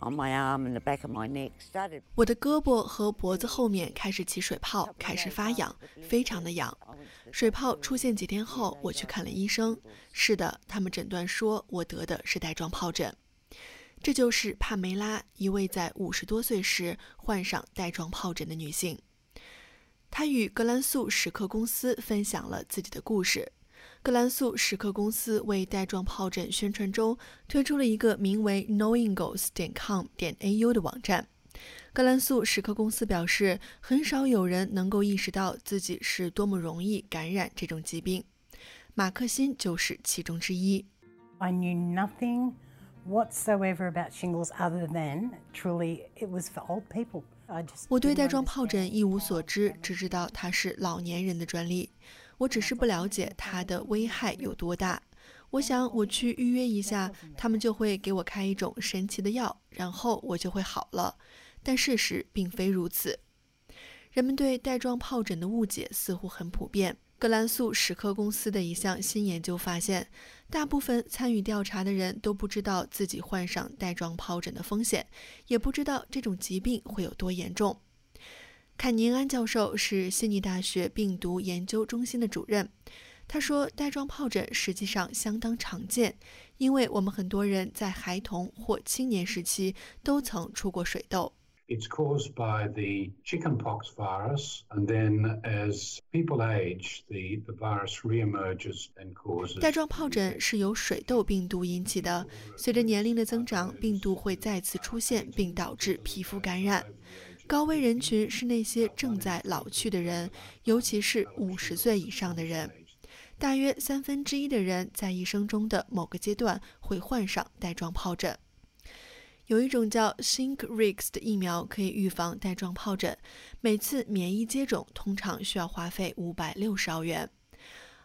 on my arm and the back of my neck. Started 我的胳膊和脖子后面开始起水泡，开始发痒，非常的痒。水泡出现几天后，我去看了医生。是的，他们诊断说我得的是带状疱疹。这就是帕梅拉，一位在五十多岁时患上带状疱疹的女性。她与格兰素史克公司分享了自己的故事。格兰素史克公司为带状疱疹宣传周推出了一个名为 knowinggoes 点 com 点 au 的网站。格兰素史克公司表示，很少有人能够意识到自己是多么容易感染这种疾病。马克辛就是其中之一。I knew nothing whatsoever about shingles other than truly it was for old people. 我对带状疱疹一无所知，只知道它是老年人的专利。我只是不了解它的危害有多大。我想我去预约一下，他们就会给我开一种神奇的药，然后我就会好了。但事实并非如此。人们对带状疱疹的误解似乎很普遍。格兰素史克公司的一项新研究发现，大部分参与调查的人都不知道自己患上带状疱疹的风险，也不知道这种疾病会有多严重。坎宁安教授是悉尼大学病毒研究中心的主任。他说，带状疱疹实际上相当常见，因为我们很多人在孩童或青年时期都曾出过水痘。It's caused by the chickenpox virus, and then as people age, the, the virus reemerges and causes. 带状疱疹是由水痘病毒引起的，随着年龄的增长，病毒会再次出现，并导致皮肤感染。高危人群是那些正在老去的人，尤其是五十岁以上的人。大约三分之一的人在一生中的某个阶段会患上带状疱疹。有一种叫 Shingrix 的疫苗可以预防带状疱疹，每次免疫接种通常需要花费五百六十澳元。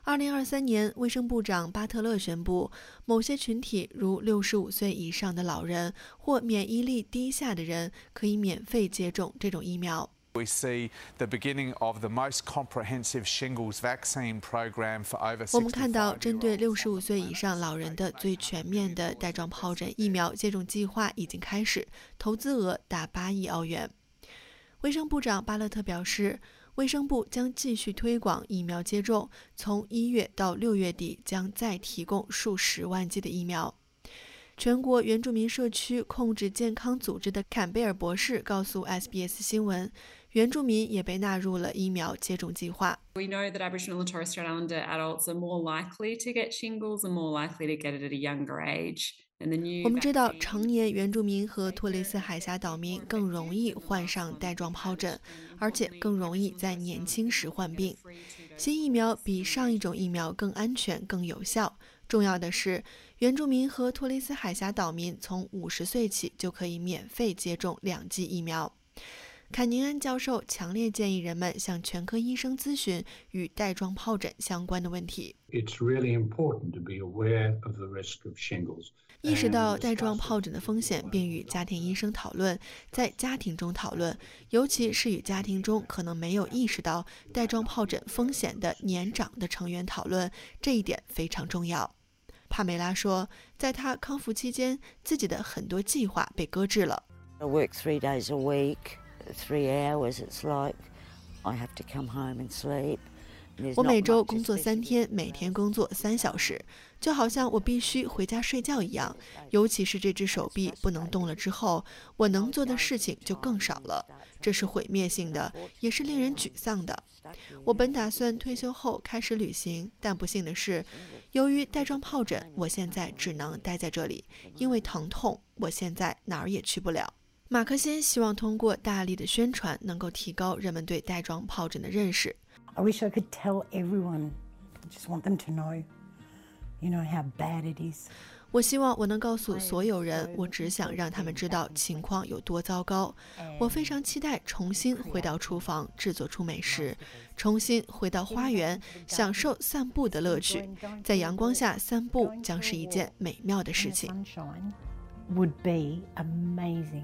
二零二三年，卫生部长巴特勒宣布，某些群体如六十五岁以上的老人或免疫力低下的人可以免费接种这种疫苗。We see the beginning of the most comprehensive shingles vaccine program for over 我们看到，针对 65-year-olds. 六十五岁以上老人的最全面的带状疱疹疫苗接种计划已经开始，投资额达八亿澳元。卫生部长巴勒特表示，卫生部将继续推广疫苗接种，从一月到六月底将再提供数十万剂的疫苗。全国原住民社区控制健康组织的坎贝尔博士告诉 SBS 新闻，原住民也被纳入了疫苗接种计划。We know that Aboriginal and Torres Strait Islander adults are more likely to get shingles and more likely to get it at a younger age. 我们知道，成年原住民和托雷斯海峡岛民更容易患上带状疱疹，而且更容易在年轻时患病。新疫苗比上一种疫苗更安全、更有效。重要的是，原住民和托雷斯海峡岛民从五十岁起就可以免费接种两剂疫苗。坎宁安教授强烈建议人们向全科医生咨询与带状疱疹相关的问题。It's really important to be aware of the risk of shingles. 意识到带状疱疹的风险，并与家庭医生讨论，在家庭中讨论，尤其是与家庭中可能没有意识到带状疱疹风险的年长的成员讨论，这一点非常重要。帕梅拉说，在她康复期间，自己的很多计划被搁置了。I work three days a week, three hours. It's like I have to come home and sleep. 我每周工作三天，每天工作三小时，就好像我必须回家睡觉一样。尤其是这只手臂不能动了之后，我能做的事情就更少了。这是毁灭性的，也是令人沮丧的。我本打算退休后开始旅行，但不幸的是，由于带状疱疹，我现在只能待在这里，因为疼痛，我现在哪儿也去不了。马克辛希望通过大力的宣传，能够提高人们对带状疱疹的认识。I wish I could tell everyone. I just want them to know, you know, how bad it is. 我希望我能告诉所有人，我只想让他们知道情况有多糟糕。我非常期待重新回到厨房，制作出美食，重新回到花园，享受散步的乐趣。在阳光下散步将是一件美妙的事情。Would be amazing.